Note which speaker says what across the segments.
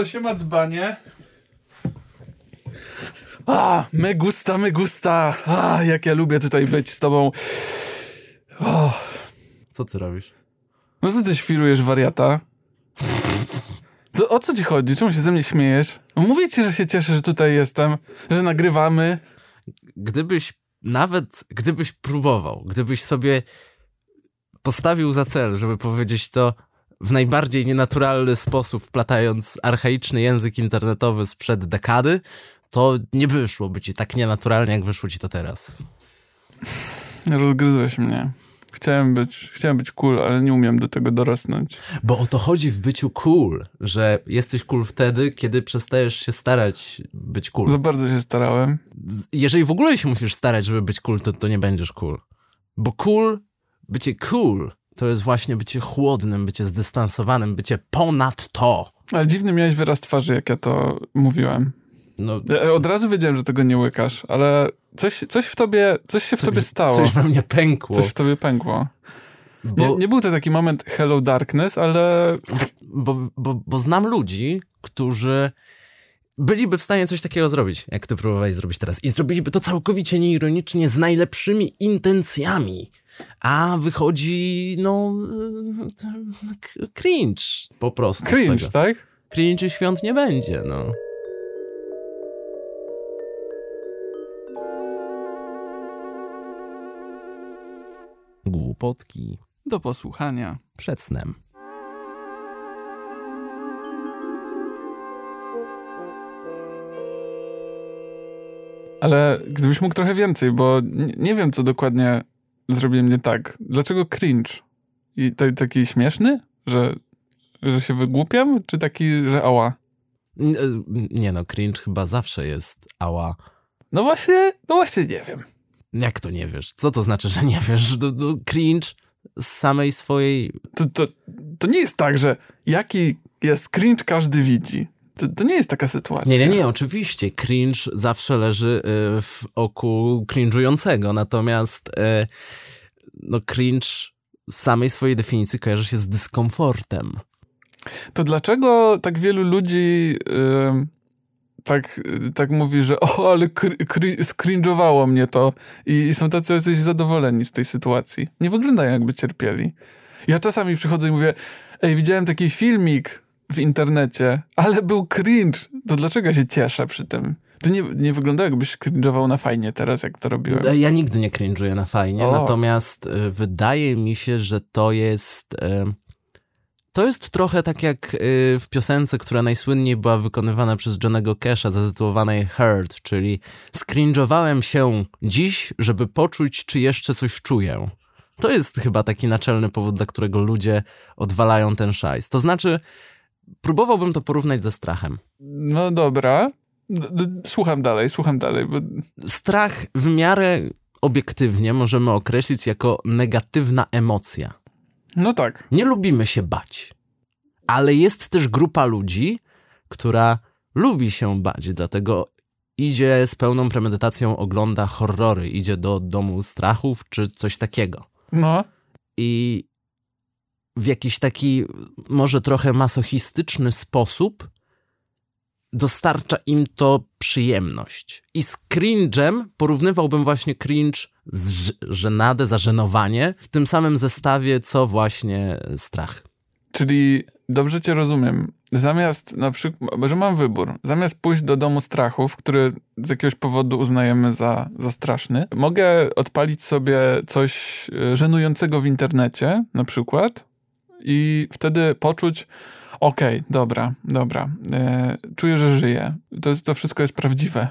Speaker 1: O, siema dzbanie. A, me gusta, me gusta. A, jak ja lubię tutaj być z tobą. O,
Speaker 2: Co ty robisz?
Speaker 1: no co ty świrujesz, wariata? Co, o co ci chodzi? Czemu się ze mnie śmiejesz? No Mówię ci, że się cieszę, że tutaj jestem, że nagrywamy.
Speaker 2: Gdybyś nawet, gdybyś próbował, gdybyś sobie postawił za cel, żeby powiedzieć to w najbardziej nienaturalny sposób, wplatając archaiczny język internetowy sprzed dekady, to nie wyszłoby ci tak nienaturalnie, jak wyszło ci to teraz.
Speaker 1: Rozgryzłeś mnie. Chciałem być, chciałem być cool, ale nie umiem do tego dorosnąć.
Speaker 2: Bo o to chodzi w byciu cool, że jesteś cool wtedy, kiedy przestajesz się starać być cool.
Speaker 1: Za bardzo się starałem.
Speaker 2: Jeżeli w ogóle się musisz starać, żeby być cool, to, to nie będziesz cool. Bo cool, bycie cool, to jest właśnie bycie chłodnym, bycie zdystansowanym, bycie ponad to.
Speaker 1: Ale dziwny miałeś wyraz twarzy, jak ja to mówiłem.
Speaker 2: No,
Speaker 1: Ja od razu wiedziałem, że tego nie łykasz, ale coś, coś w tobie, coś się w tobie stało.
Speaker 2: coś we mnie pękło.
Speaker 1: Coś w tobie pękło.
Speaker 2: bo,
Speaker 1: Nie, nie był to taki moment Hello Darkness, ale
Speaker 2: Bo, bo, bo znam ludzi, którzy byliby w stanie coś takiego zrobić, jak ty próbowałeś zrobić teraz. I zrobiliby to całkowicie nieironicznie, z najlepszymi intencjami. A wychodzi, no, k- cringe po prostu.
Speaker 1: cringe, tak?
Speaker 2: Cringe i świąt nie będzie, no. Głupotki
Speaker 1: Do posłuchania.
Speaker 2: przed snem.
Speaker 1: Ale gdybyś mógł trochę więcej, bo nie wiem, co dokładnie zrobiłem nie tak. Dlaczego cringe? I to, taki śmieszny? Że, że się wygłupiam? Czy taki, że ała?
Speaker 2: Y, Nie no, cringe chyba zawsze jest ała.
Speaker 1: No właśnie, no właśnie nie wiem.
Speaker 2: Jak to nie wiesz? Co to znaczy, że nie wiesz? Do, do cringe z samej swojej...
Speaker 1: To, to, to nie jest tak, że jaki jest cringe każdy widzi. To, to nie jest taka sytuacja.
Speaker 2: Nie, nie, nie, oczywiście. Cringe zawsze leży y, w oku cringe'ującego, natomiast y, no cringe z samej swojej definicji kojarzy się z dyskomfortem.
Speaker 1: To dlaczego tak wielu ludzi ym, tak, y, tak mówi, że o, ale kr- kr- skringowało mnie to i, i są tacy jacyś zadowoleni z tej sytuacji. Nie wyglądają jakby cierpieli. Ja czasami przychodzę i mówię, ej, widziałem taki filmik w internecie, ale był cringe. To dlaczego się cieszę przy tym? To nie, nie wygląda jakbyś cringe'ował na fajnie teraz, jak to robiłem.
Speaker 2: Ja nigdy nie cringe'uję na fajnie,
Speaker 1: O.
Speaker 2: natomiast y, wydaje mi się, że to jest... y, To jest trochę tak jak y, w piosence, która najsłynniej była wykonywana przez Johnego Cash'a, zatytułowanej Hurt, czyli skrinżowałem się dziś, żeby poczuć, czy jeszcze coś czuję. To jest chyba taki naczelny powód, dla którego ludzie odwalają ten szajs. To znaczy, próbowałbym to porównać ze strachem.
Speaker 1: No dobra. Słucham dalej, słucham dalej, bo
Speaker 2: Strach w miarę obiektywnie możemy określić jako negatywna emocja.
Speaker 1: no tak.
Speaker 2: Nie lubimy się bać. Ale jest też grupa ludzi, która lubi się bać, dlatego idzie z pełną premedytacją, ogląda horrory, idzie do domu strachów czy coś takiego.
Speaker 1: No.
Speaker 2: I w jakiś taki może trochę masochistyczny sposób dostarcza im to przyjemność. I z cringe'em porównywałbym właśnie cringe z żenadę, zażenowanie w tym samym zestawie, co właśnie strach.
Speaker 1: Czyli dobrze cię rozumiem. Zamiast na przykład, że mam wybór, zamiast pójść do domu strachów, który z jakiegoś powodu uznajemy za, za straszny, mogę odpalić sobie coś e, żenującego w internecie, na przykład, i wtedy poczuć, okej, dobra, dobra, e, czuję, że żyję. To, to wszystko jest prawdziwe,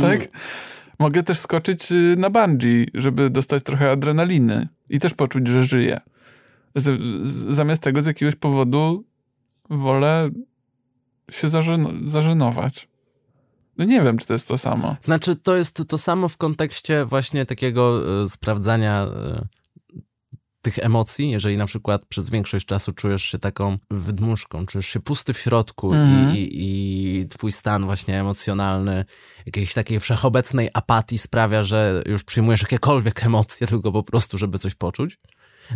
Speaker 1: tak? Mogę też skoczyć y, na bungee, żeby dostać trochę adrenaliny i też poczuć, że żyję. Z, zamiast tego z jakiegoś powodu wolę się zażen- zażenować. No nie wiem, czy to jest to samo.
Speaker 2: Znaczy, to jest to samo w kontekście właśnie takiego e, sprawdzania e, tych emocji, jeżeli na przykład przez większość czasu czujesz się taką wydmuszką, czujesz się pusty w środku
Speaker 1: Mhm.
Speaker 2: i, i, i twój stan właśnie emocjonalny, jakiejś takiej wszechobecnej apatii sprawia, że już przyjmujesz jakiekolwiek emocje, tylko po prostu, żeby coś poczuć,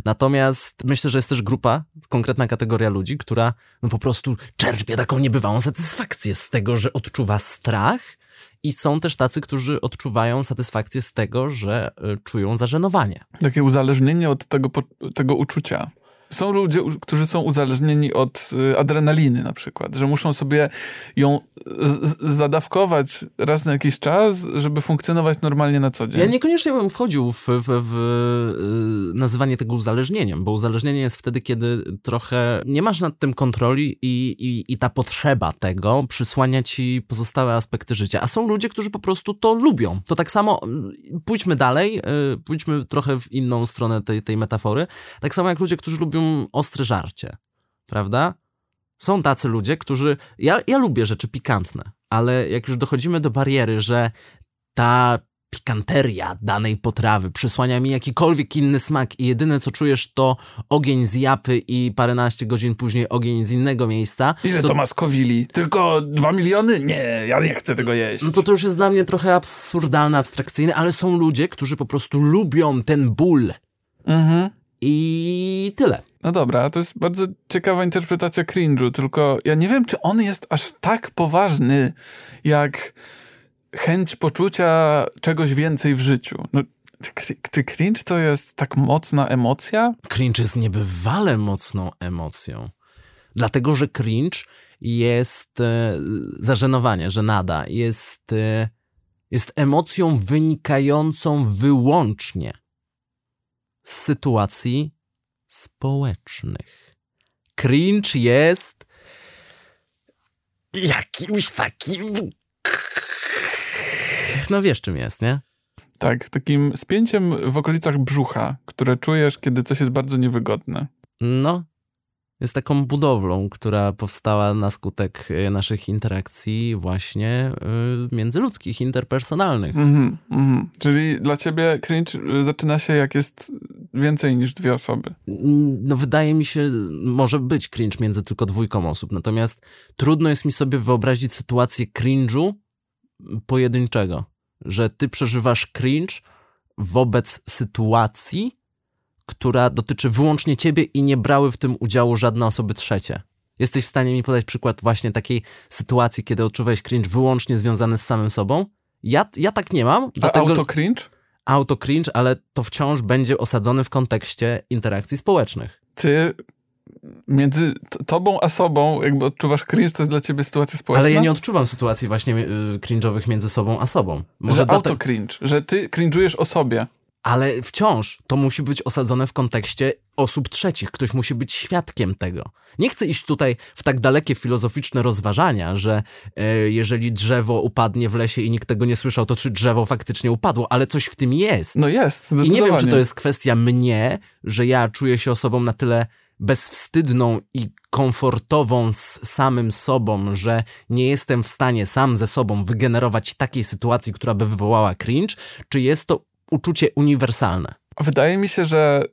Speaker 2: Natomiast myślę, że jest też grupa, konkretna kategoria ludzi, która no po prostu czerpie taką niebywałą satysfakcję z tego, że odczuwa strach. I są też tacy, którzy odczuwają satysfakcję z tego, że y, czują zażenowanie.
Speaker 1: Takie uzależnienie od tego, tego uczucia. Są ludzie, którzy są uzależnieni od y, adrenaliny na przykład, że muszą sobie ją zadawkować raz na jakiś czas, żeby funkcjonować normalnie na co dzień.
Speaker 2: Ja niekoniecznie bym wchodził w, w, w y, nazywanie tego uzależnieniem, bo uzależnienie jest wtedy, kiedy trochę nie masz nad tym kontroli i, i, i ta potrzeba tego przysłania ci pozostałe aspekty życia. A są ludzie, którzy po prostu to lubią. To tak samo, y, pójdźmy dalej, pójdźmy trochę w inną stronę tej, tej metafory. Tak samo jak ludzie, którzy lubią ostre żarcie, prawda? Są tacy ludzie, którzy. Ja, ja lubię rzeczy pikantne, ale jak już dochodzimy do bariery, że ta pikanteria danej potrawy przysłania mi jakikolwiek inny smak i jedyne co czujesz to ogień z japy i paręnaście godzin później ogień z innego miejsca.
Speaker 1: Ile to, to ma skowili? Tylko dwa miliony? Nie, ja nie chcę tego jeść.
Speaker 2: No to to już jest dla mnie trochę absurdalne, abstrakcyjne, ale są ludzie, którzy po prostu lubią ten ból. Mhm. I tyle.
Speaker 1: No dobra, to jest bardzo ciekawa interpretacja cringe'u, tylko ja nie wiem, czy on jest aż tak poważny, jak chęć poczucia czegoś więcej w życiu. No, czy, czy cringe to jest tak mocna emocja?
Speaker 2: Cringe jest niebywale mocną emocją. Dlatego, że cringe jest e, zażenowanie, żenada, jest, e, jest emocją wynikającą wyłącznie z sytuacji społecznych. Cringe jest jakimś takim. No wiesz, czym jest, nie?
Speaker 1: Tak, takim spięciem w okolicach brzucha, które czujesz, kiedy coś jest bardzo niewygodne.
Speaker 2: No, jest taką budowlą, która powstała na skutek e, naszych interakcji właśnie e, międzyludzkich, interpersonalnych. Mm -hmm,
Speaker 1: Czyli dla ciebie cringe e, zaczyna się jak jest więcej niż dwie osoby.
Speaker 2: No wydaje mi się, może być cringe między tylko dwójką osób, natomiast trudno jest mi sobie wyobrazić sytuację cringe'u pojedynczego, że ty przeżywasz cringe wobec sytuacji, która dotyczy wyłącznie ciebie i nie brały w tym udziału żadne osoby trzecie. Jesteś w stanie mi podać przykład właśnie takiej sytuacji, kiedy odczuwałeś cringe wyłącznie związany z samym sobą? Ja, ja tak nie mam.
Speaker 1: Dlatego... auto cringe?
Speaker 2: Auto cringe, ale to wciąż będzie osadzone w kontekście interakcji społecznych.
Speaker 1: Ty między tobą a sobą, jakby odczuwasz cringe, to jest dla ciebie sytuacja społeczna?
Speaker 2: Ale ja nie odczuwam sytuacji właśnie y, cringe'owych między sobą a sobą.
Speaker 1: Może że auto cringe, że ty cringe'ujesz o sobie
Speaker 2: ale wciąż to musi być osadzone w kontekście osób trzecich. Ktoś musi być świadkiem tego. Nie chcę iść tutaj w tak dalekie filozoficzne rozważania, że e, jeżeli drzewo upadnie w lesie i nikt tego nie słyszał, to czy drzewo faktycznie upadło, ale coś w tym jest.
Speaker 1: No jest.
Speaker 2: I nie wiem, czy to jest kwestia mnie, że ja czuję się osobą na tyle bezwstydną i komfortową z samym sobą, że nie jestem w stanie sam ze sobą wygenerować takiej sytuacji, która by wywołała cringe, czy jest to uczucie uniwersalne.
Speaker 1: Wydaje mi się, że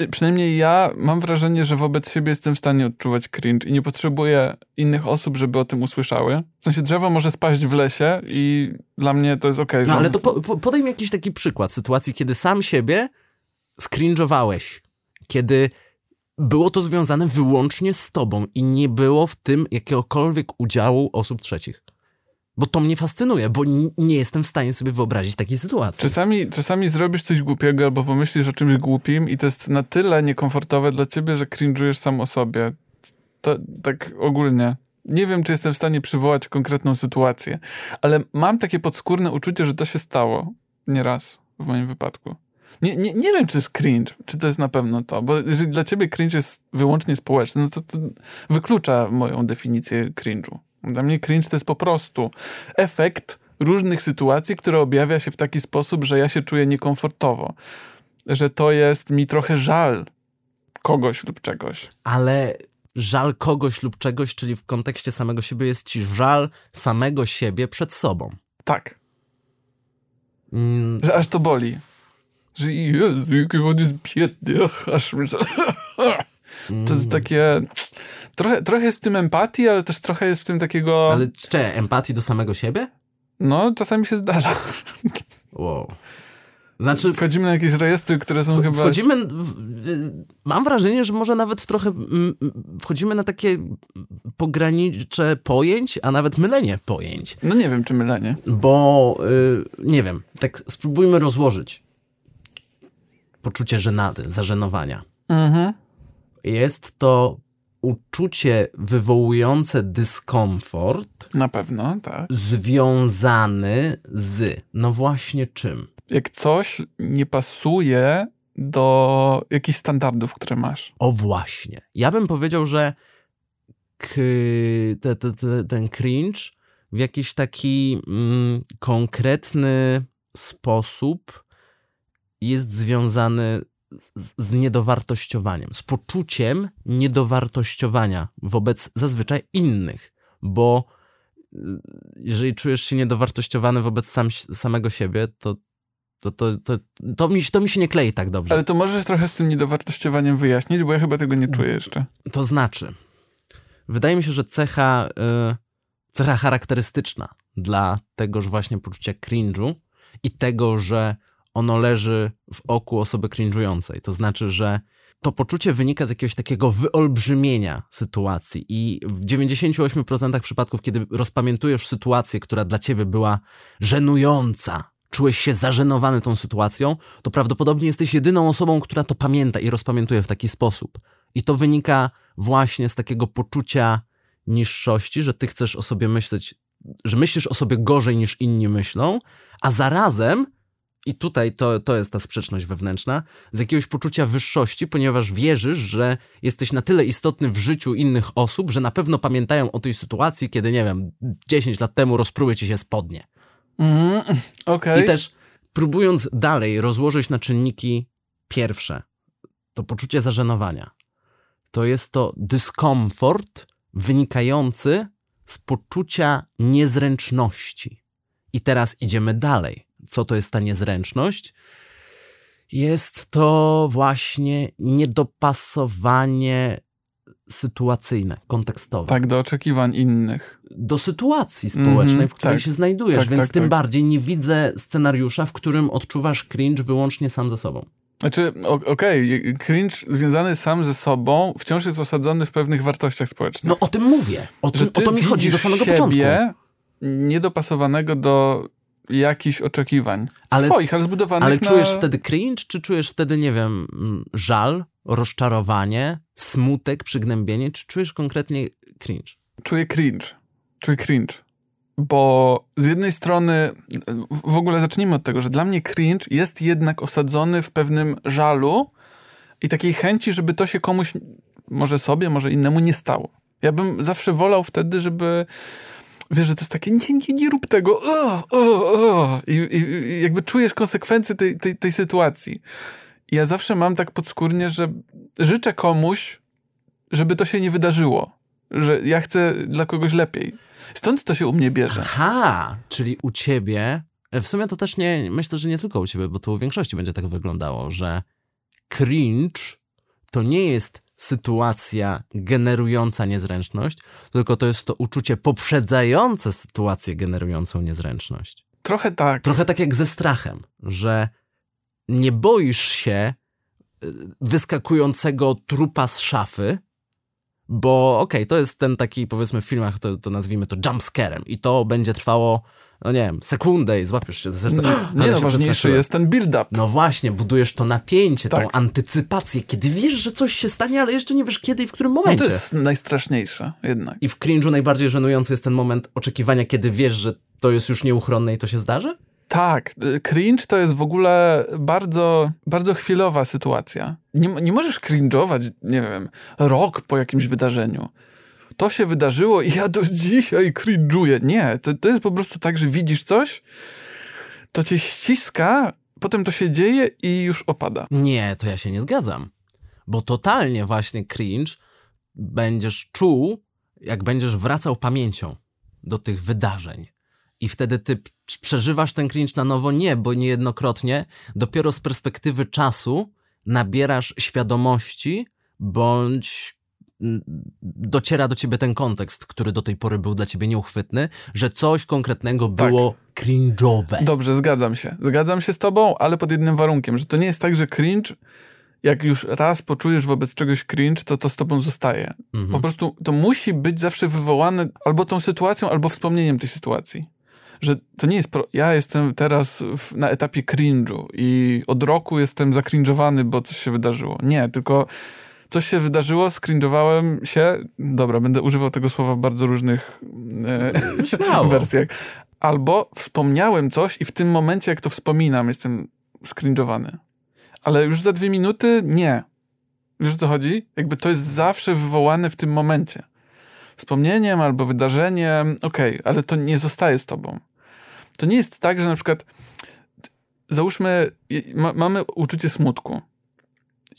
Speaker 1: y, przynajmniej ja mam wrażenie, że wobec siebie jestem w stanie odczuwać cringe i nie potrzebuję innych osób, żeby o tym usłyszały. W sensie drzewo może spaść w lesie i dla mnie to jest okej. Okay,
Speaker 2: no ale to po, podaj mi jakiś taki przykład sytuacji, kiedy sam siebie skrinżowałeś, kiedy było to związane wyłącznie z tobą i nie było w tym jakiegokolwiek udziału osób trzecich. Bo to mnie fascynuje, bo nie jestem w stanie sobie wyobrazić takiej sytuacji.
Speaker 1: Czasami, czasami zrobisz coś głupiego albo pomyślisz o czymś głupim i to jest na tyle niekomfortowe dla ciebie, że cringe'ujesz sam o sobie. To tak ogólnie. Nie wiem, czy jestem w stanie przywołać konkretną sytuację, ale mam takie podskórne uczucie, że to się stało nieraz w moim wypadku. Nie, nie, nie wiem, czy jest cringe, czy to jest na pewno to, bo jeżeli dla ciebie cringe jest wyłącznie społeczny, no to, to wyklucza moją definicję cringe'u. Dla mnie cringe to jest po prostu efekt różnych sytuacji, które objawia się w taki sposób, że ja się czuję niekomfortowo. Że to jest mi trochę żal kogoś lub czegoś.
Speaker 2: Ale żal kogoś lub czegoś, czyli w kontekście samego siebie jest ci żal samego siebie przed sobą.
Speaker 1: Tak. Mm. Że aż to boli. Że Jezu, jaki on jest biedny. Aż... To jest mm. takie trochę, trochę jest w tym empatii, ale też trochę jest w tym takiego...
Speaker 2: Ale czy empatii do samego siebie?
Speaker 1: No, czasami się zdarza.
Speaker 2: Wow.
Speaker 1: Znaczy, wchodzimy na jakieś rejestry, które są chyba...
Speaker 2: Wchodzimy, w, mam wrażenie, że może nawet trochę wchodzimy na takie pogranicze pojęć, a nawet mylenie pojęć.
Speaker 1: No nie wiem, czy mylenie.
Speaker 2: Bo, y, nie wiem, tak spróbujmy rozłożyć poczucie żenady, zażenowania. Mhm. Jest to uczucie wywołujące dyskomfort.
Speaker 1: Na pewno, tak.
Speaker 2: Związany z, no właśnie czym?
Speaker 1: Jak coś nie pasuje do jakichś standardów, które masz.
Speaker 2: O właśnie. Ja bym powiedział, że te, te, te, ten cringe w jakiś taki mm, konkretny sposób jest związany z, z niedowartościowaniem, z poczuciem niedowartościowania wobec zazwyczaj innych, bo y, jeżeli czujesz się niedowartościowany wobec sam, samego siebie, to to, to, to, to, mi, to mi się nie klei tak dobrze.
Speaker 1: Ale to możesz trochę z tym niedowartościowaniem wyjaśnić, bo ja chyba tego nie czuję jeszcze.
Speaker 2: To znaczy, wydaje mi się, że cecha, y, cecha charakterystyczna dla tegoż właśnie poczucia cringe'u i tego, że ono leży w oku osoby cringe'ującej. To znaczy, że to poczucie wynika z jakiegoś takiego wyolbrzymienia sytuacji i w 98% przypadków, kiedy rozpamiętujesz sytuację, która dla ciebie była żenująca, czułeś się zażenowany tą sytuacją, to prawdopodobnie jesteś jedyną osobą, która to pamięta i rozpamiętuje w taki sposób. I to wynika właśnie z takiego poczucia niższości, że ty chcesz o sobie myśleć, że myślisz o sobie gorzej niż inni myślą, a zarazem i tutaj to, to jest ta sprzeczność wewnętrzna, z jakiegoś poczucia wyższości, ponieważ wierzysz, że jesteś na tyle istotny w życiu innych osób, że na pewno pamiętają o tej sytuacji, kiedy, nie wiem, 10 lat temu rozpruły ci się spodnie.
Speaker 1: Mm, okay.
Speaker 2: I też próbując dalej rozłożyć na czynniki pierwsze, to poczucie zażenowania, to jest to dyskomfort wynikający z poczucia niezręczności. I teraz idziemy dalej co to jest ta niezręczność? Jest to właśnie niedopasowanie sytuacyjne, kontekstowe.
Speaker 1: Tak, do oczekiwań innych.
Speaker 2: Do sytuacji społecznej, mm -hmm, w której tak, się znajdujesz, tak, więc tak, tym tak. bardziej nie widzę scenariusza, w którym odczuwasz cringe wyłącznie sam ze sobą.
Speaker 1: Znaczy, okej, okay, cringe związany sam ze sobą wciąż jest osadzony w pewnych wartościach społecznych.
Speaker 2: No o tym mówię. O, tym, o to mi chodzi do samego początku.
Speaker 1: niedopasowanego do jakichś oczekiwań. Ale, swoich, ale zbudowanych
Speaker 2: Ale czujesz wtedy cringe, czy czujesz wtedy, nie wiem, mm, żal, rozczarowanie, smutek, przygnębienie, czy czujesz konkretnie cringe?
Speaker 1: Czuję cringe. Czuję cringe. Bo z jednej strony, w ogóle zacznijmy od tego, że dla mnie cringe jest jednak osadzony w pewnym żalu i takiej chęci, żeby to się komuś, może sobie, może innemu nie stało. Ja bym zawsze wolał wtedy, żeby wiesz, że to jest takie, nie, nie, nie rób tego, o, o, o. I, I, jakby czujesz konsekwencje tej, tej, tej sytuacji. I ja zawsze mam tak podskórnie, że życzę komuś, żeby to się nie wydarzyło. Że ja chcę dla kogoś lepiej. Stąd to się u mnie bierze.
Speaker 2: Aha, czyli u ciebie, w sumie to też nie, myślę, że nie tylko u ciebie, bo to u większości będzie tak wyglądało, że cringe to nie jest sytuacja generująca niezręczność, tylko to jest to uczucie poprzedzające sytuację generującą niezręczność.
Speaker 1: Trochę tak.
Speaker 2: Trochę tak jak ze strachem, że nie boisz się y, wyskakującego trupa z szafy, bo okej, okay, to jest ten taki, powiedzmy w filmach, to, to nazwijmy to jumpscarem i to będzie trwało no nie wiem, sekundę i złapiesz się za serce.
Speaker 1: Nie, nie no, ważniejszy jest ten build-up.
Speaker 2: No właśnie, budujesz to napięcie, tak. tą antycypację, kiedy wiesz, że coś się stanie, ale jeszcze nie wiesz kiedy i w którym momencie.
Speaker 1: No to jest najstraszniejsze jednak.
Speaker 2: I w cringe'u najbardziej żenujący jest ten moment oczekiwania, kiedy wiesz, że to jest już nieuchronne i to się zdarzy?
Speaker 1: Tak, cringe to jest w ogóle bardzo, bardzo chwilowa sytuacja. Nie, nie możesz cringe'ować, nie wiem, rok po jakimś wydarzeniu to się wydarzyło i ja do dzisiaj cringe'uję. Nie, to, to jest po prostu tak, że widzisz coś, to cię ściska, potem to się dzieje i już opada.
Speaker 2: Nie, to ja się nie zgadzam. Bo totalnie właśnie cringe będziesz czuł, jak będziesz wracał pamięcią do tych wydarzeń. I wtedy ty przeżywasz ten cringe na nowo? Nie, bo niejednokrotnie dopiero z perspektywy czasu nabierasz świadomości bądź dociera do ciebie ten kontekst, który do tej pory był dla ciebie nieuchwytny, że coś konkretnego
Speaker 1: Tak.
Speaker 2: było cringe'owe.
Speaker 1: Dobrze, zgadzam się. Zgadzam się z tobą, ale pod jednym warunkiem, że to nie jest tak, że cringe, jak już raz poczujesz wobec czegoś cringe, to to z tobą zostaje.
Speaker 2: Mhm.
Speaker 1: Po prostu to musi być zawsze wywołane albo tą sytuacją, albo wspomnieniem tej sytuacji. Że to nie jest. Pro... Ja jestem teraz w, na etapie cringe'u i od roku jestem zakrinżowany, bo coś się wydarzyło. Nie, tylko coś się wydarzyło, skrinżowałem się. Dobra, będę używał tego słowa w bardzo różnych e, wersjach. Albo wspomniałem coś i w tym momencie, jak to wspominam, jestem skrinżowany. Ale już za dwie minuty nie. Wiesz o co chodzi? Jakby to jest zawsze wywołane w tym momencie. Wspomnieniem albo wydarzeniem, okej, ale to nie zostaje z tobą. To nie jest tak, że na przykład załóżmy, ma, mamy uczucie smutku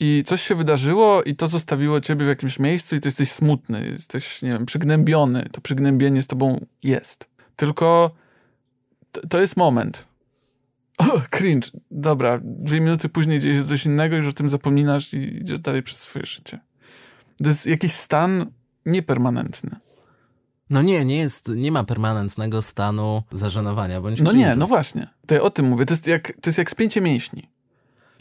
Speaker 1: i coś się wydarzyło i to zostawiło ciebie w jakimś miejscu i ty jesteś smutny, jesteś, nie wiem, przygnębiony. To przygnębienie z tobą jest. Tylko to, jest moment. O, cringe. Dobra, dwie minuty później dzieje się coś innego, już o tym zapominasz i idziesz dalej przez swoje życie. To jest jakiś stan niepermanentny.
Speaker 2: No nie, nie jest, nie ma permanentnego stanu zażenowania, bądź
Speaker 1: No nie, no właśnie. To ja o tym mówię. To jest jak, to jest jak spięcie mięśni.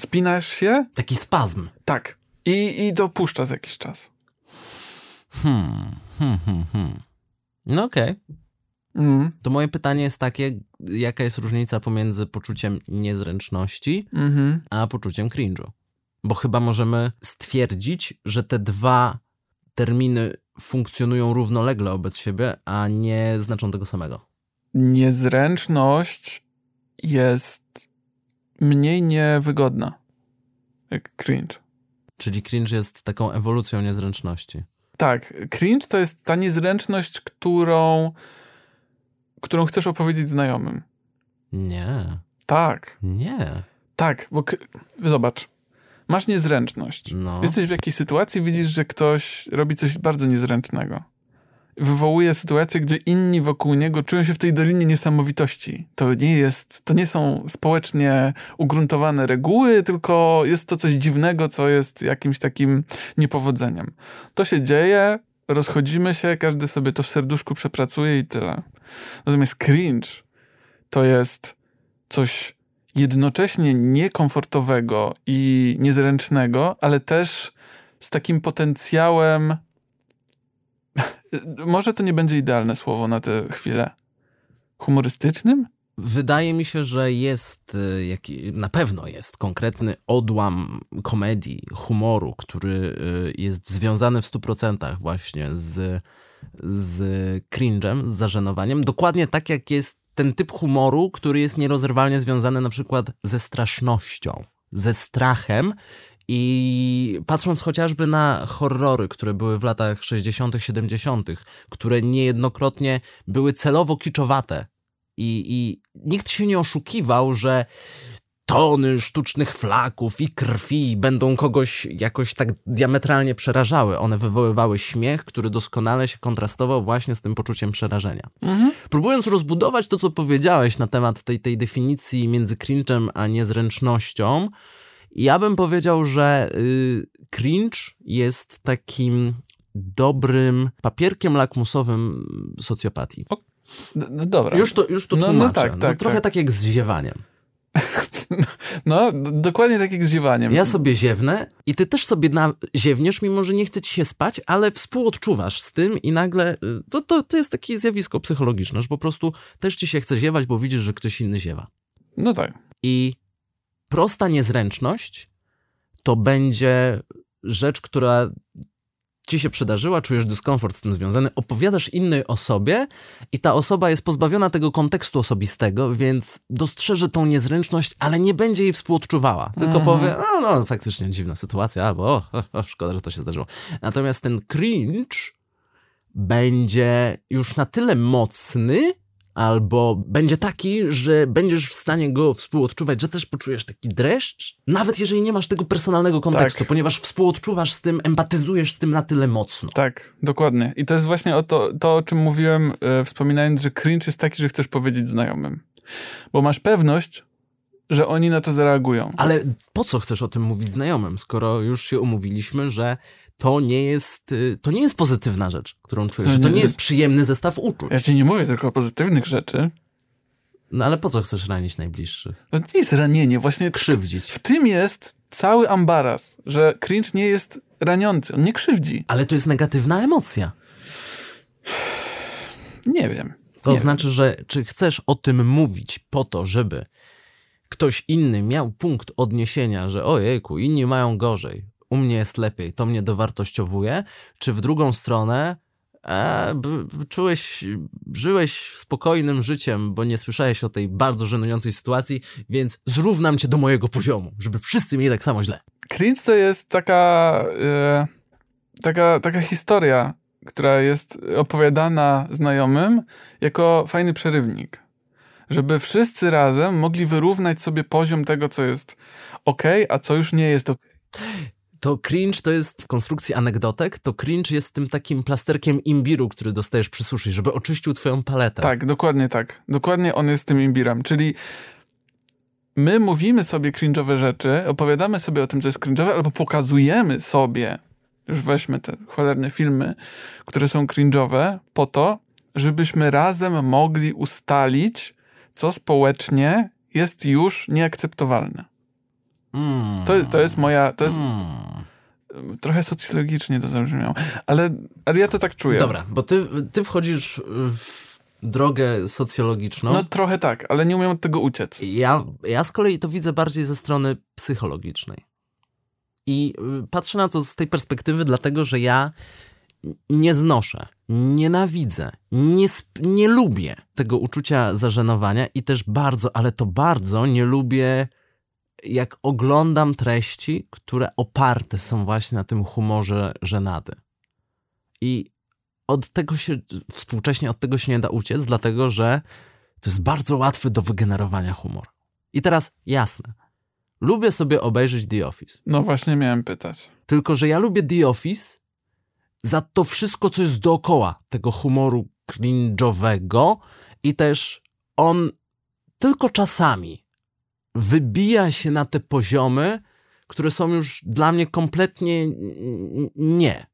Speaker 1: Spinasz się,
Speaker 2: Taki spazm.
Speaker 1: tak. I, i dopuszcza za jakiś czas.
Speaker 2: Hmm, hmm, hmm, hmm. No okej.
Speaker 1: Mm,
Speaker 2: To moje pytanie jest takie, jaka jest różnica pomiędzy poczuciem niezręczności,
Speaker 1: mhm.
Speaker 2: a poczuciem cringe'u? Bo chyba możemy stwierdzić, że te dwa terminy funkcjonują równolegle wobec siebie, a nie znaczą tego samego.
Speaker 1: Niezręczność jest mniej niewygodna. Jak cringe.
Speaker 2: Czyli cringe jest taką ewolucją niezręczności.
Speaker 1: Tak, cringe to jest ta niezręczność, którą, którą chcesz opowiedzieć znajomym.
Speaker 2: Nie,
Speaker 1: Tak,
Speaker 2: nie.
Speaker 1: tak, bo zobacz, masz niezręczność.
Speaker 2: No.
Speaker 1: Jesteś w jakiejś sytuacji, widzisz, że ktoś robi coś bardzo niezręcznego. Wywołuje sytuację, gdzie inni wokół niego czują się w tej dolinie niesamowitości. To nie jest, to nie są społecznie ugruntowane reguły, tylko jest to coś dziwnego, co jest jakimś takim niepowodzeniem. To się dzieje, rozchodzimy się, każdy sobie to w serduszku przepracuje i tyle. Natomiast cringe to jest coś jednocześnie niekomfortowego i niezręcznego, ale też z takim potencjałem. Może to nie będzie idealne słowo na tę chwilę. Humorystycznym?
Speaker 2: Wydaje mi się, że jest, y, na pewno jest konkretny odłam komedii, humoru, który y, jest związany w 100% właśnie z, z cringe'em, z zażenowaniem. Dokładnie tak jak jest ten typ humoru, który jest nierozerwalnie związany na przykład ze strasznością, ze strachem. I patrząc chociażby na horrory, które były w latach 60., 70., które niejednokrotnie były celowo kiczowate, i, I nikt się nie oszukiwał, że tony sztucznych flaków i krwi będą kogoś jakoś tak diametralnie przerażały. One wywoływały śmiech, który doskonale się kontrastował właśnie z tym poczuciem przerażenia. Próbując rozbudować to, co powiedziałeś na temat tej, tej definicji między cringe'em a niezręcznością, ja bym powiedział, że y, cringe jest takim dobrym papierkiem lakmusowym socjopatii.
Speaker 1: No, no dobra.
Speaker 2: Już to, już to
Speaker 1: No, no
Speaker 2: tłumaczę.
Speaker 1: tak,
Speaker 2: No
Speaker 1: tak,
Speaker 2: trochę
Speaker 1: tak.
Speaker 2: tak jak z ziewaniem.
Speaker 1: No, dokładnie tak jak z ziewaniem.
Speaker 2: Ja sobie ziewnę i ty też sobie na, ziewniesz, mimo że nie chce ci się spać, ale współodczuwasz z tym i nagle... y, To, to, to jest takie zjawisko psychologiczne, że po prostu też ci się chce ziewać, bo widzisz, że ktoś inny ziewa.
Speaker 1: No tak.
Speaker 2: I prosta niezręczność to będzie rzecz, która ci się przydarzyła, czujesz dyskomfort z tym związany, opowiadasz innej osobie i ta osoba jest pozbawiona tego kontekstu osobistego, więc dostrzeże tą niezręczność, ale nie będzie jej współodczuwała. Tylko
Speaker 1: Mhm.
Speaker 2: powie, no, no, faktycznie dziwna sytuacja, albo szkoda, że to się zdarzyło. Natomiast ten cringe będzie już na tyle mocny, albo będzie taki, że będziesz w stanie go współodczuwać, że też poczujesz taki dreszcz, nawet jeżeli nie masz tego personalnego kontekstu,
Speaker 1: Tak.
Speaker 2: ponieważ współodczuwasz z tym, empatyzujesz z tym na tyle mocno.
Speaker 1: Tak, dokładnie. I to jest właśnie o to, to o czym mówiłem, e, wspominając, że cringe jest taki, że chcesz powiedzieć znajomym. Bo masz pewność, że oni na to zareagują.
Speaker 2: Ale po co chcesz o tym mówić znajomym, skoro już się umówiliśmy, że to nie jest, y, to nie jest pozytywna rzecz, którą czujesz,
Speaker 1: No
Speaker 2: że to
Speaker 1: nie-
Speaker 2: nie jest przyjemny zestaw uczuć.
Speaker 1: Ja ci nie mówię tylko o pozytywnych rzeczy.
Speaker 2: No ale po co chcesz ranić najbliższych?
Speaker 1: To nie jest ranienie, właśnie
Speaker 2: Krzywdzić.
Speaker 1: w tym jest cały ambaras, że cringe nie jest raniący, on nie krzywdzi.
Speaker 2: Ale to jest negatywna emocja.
Speaker 1: Nie wiem.
Speaker 2: To
Speaker 1: nie
Speaker 2: znaczy, że czy chcesz o tym mówić po to, żeby ktoś inny miał punkt odniesienia, że ojejku, inni mają gorzej, u mnie jest lepiej, to mnie dowartościowuje, czy w drugą stronę e, b, czułeś, żyłeś spokojnym życiem, bo nie słyszałeś o tej bardzo żenującej sytuacji, więc zrównam cię do mojego poziomu, żeby wszyscy mieli tak samo źle.
Speaker 1: Cringe to jest taka, e, taka, taka historia, która jest opowiadana znajomym jako fajny przerywnik. Żeby wszyscy razem mogli wyrównać sobie poziom tego, co jest ok, a co już nie jest ok.
Speaker 2: To cringe to jest w konstrukcji anegdotek, to cringe jest tym takim plasterkiem imbiru, który dostajesz przy sushi, żeby oczyścił twoją paletę.
Speaker 1: Tak, dokładnie tak. Dokładnie on jest tym imbirem. Czyli my mówimy sobie cringe'owe rzeczy, opowiadamy sobie o tym, co jest cringe'owe, albo pokazujemy sobie, już weźmy te cholerne filmy, które są cringe'owe, po to, żebyśmy razem mogli ustalić, co społecznie jest już nieakceptowalne.
Speaker 2: Mm.
Speaker 1: To, to jest moja, to jest
Speaker 2: Mm.
Speaker 1: trochę socjologicznie to zabrzmiało, ale, ale ja to tak czuję.
Speaker 2: Dobra, bo ty, ty wchodzisz w drogę socjologiczną.
Speaker 1: No trochę tak, ale nie umiem od tego uciec.
Speaker 2: Ja, ja z kolei to widzę bardziej ze strony psychologicznej. I y, patrzę na to z tej perspektywy, dlatego że ja nie znoszę, nienawidzę, nie, nie lubię tego uczucia zażenowania i też bardzo, ale to bardzo nie lubię, jak oglądam treści, które oparte są właśnie na tym humorze żenady. I od tego się, współcześnie od tego się nie da uciec, dlatego że to jest bardzo łatwy do wygenerowania humor. I teraz jasne. Lubię sobie obejrzeć The Office.
Speaker 1: No właśnie miałem pytać.
Speaker 2: Tylko, że ja lubię The Office za to wszystko, co jest dookoła tego humoru cringe'owego i też on tylko czasami wybija się na te poziomy, które są już dla mnie kompletnie nie,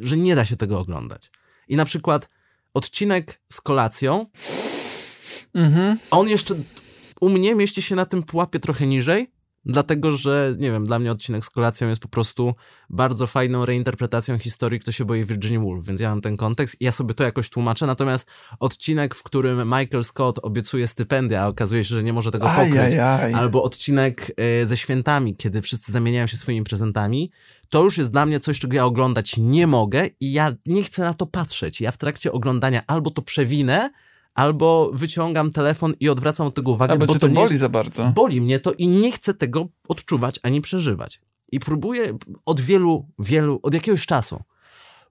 Speaker 2: że nie da się tego oglądać. I na przykład odcinek z kolacją,
Speaker 1: Mhm.
Speaker 2: on jeszcze u mnie mieści się na tym pułapie trochę niżej, dlatego że, nie wiem, dla mnie odcinek z kolacją jest po prostu bardzo fajną reinterpretacją historii Kto się boi Virginia Woolf, więc ja mam ten kontekst i ja sobie to jakoś tłumaczę, natomiast odcinek, w którym Michael Scott obiecuje stypendia, a okazuje się, że nie może tego pokryć,
Speaker 1: Ajajaj.
Speaker 2: albo odcinek e, ze świętami, kiedy wszyscy zamieniają się swoimi prezentami, to już jest dla mnie coś, czego ja oglądać nie mogę i ja nie chcę na to patrzeć. Ja w trakcie oglądania albo to przewinę, albo wyciągam telefon i odwracam od tego uwagę,
Speaker 1: Albo
Speaker 2: bo to
Speaker 1: boli
Speaker 2: jest,
Speaker 1: za bardzo.
Speaker 2: boli mnie to i nie chcę tego odczuwać ani przeżywać. I próbuję od wielu, wielu, od jakiegoś czasu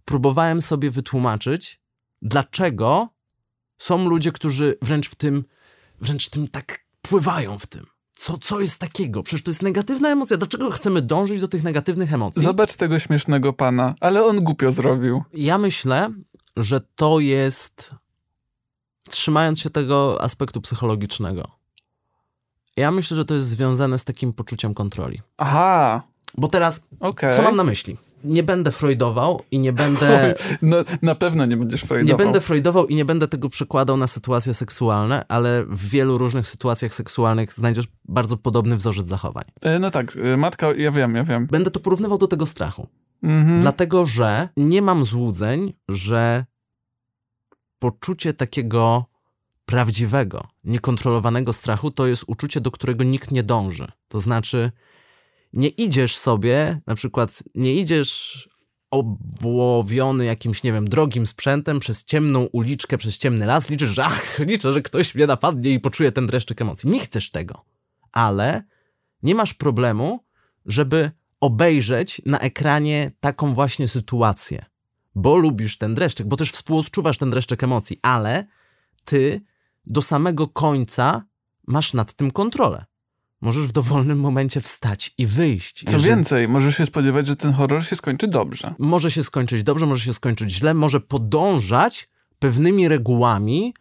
Speaker 2: próbowałem sobie wytłumaczyć, dlaczego są ludzie, którzy wręcz w tym, wręcz w tym tak pływają w tym. Co, co jest takiego? Przecież to jest negatywna emocja. Dlaczego chcemy dążyć do tych negatywnych emocji?
Speaker 1: Zobacz tego śmiesznego pana, ale on głupio zrobił.
Speaker 2: Ja myślę, że to jest. Trzymając się tego aspektu psychologicznego. Ja myślę, że to jest związane z takim poczuciem kontroli.
Speaker 1: Aha,
Speaker 2: Bo teraz,
Speaker 1: okej.
Speaker 2: co mam na myśli? Nie będę freudował i nie będę.
Speaker 1: No, na pewno nie będziesz
Speaker 2: Nie
Speaker 1: frajdował.
Speaker 2: będę freudował i nie będę tego przekładał na sytuacje seksualne, ale w wielu różnych sytuacjach seksualnych znajdziesz bardzo podobny wzorzec zachowań.
Speaker 1: E, No tak, e, matka, ja wiem, ja wiem.
Speaker 2: Będę to porównywał do tego strachu.
Speaker 1: Mhm.
Speaker 2: Dlatego, że nie mam złudzeń, że poczucie takiego prawdziwego, niekontrolowanego strachu to jest uczucie, do którego nikt nie dąży. To znaczy, nie idziesz sobie, na przykład nie idziesz obłowiony jakimś, nie wiem, drogim sprzętem przez ciemną uliczkę, przez ciemny las, liczysz, że ach, liczę, że ktoś mnie napadnie i poczuje ten dreszczyk emocji. Nie chcesz tego. Ale nie masz problemu, żeby obejrzeć na ekranie taką właśnie sytuację, bo lubisz ten dreszczyk, bo też współodczuwasz ten dreszczyk emocji, ale ty do samego końca masz nad tym kontrolę. Możesz w dowolnym momencie wstać i wyjść.
Speaker 1: Co
Speaker 2: Jeżeli-
Speaker 1: więcej, możesz się spodziewać, że ten horror się skończy dobrze.
Speaker 2: Może się skończyć dobrze, może się skończyć źle, może podążać pewnymi regułami,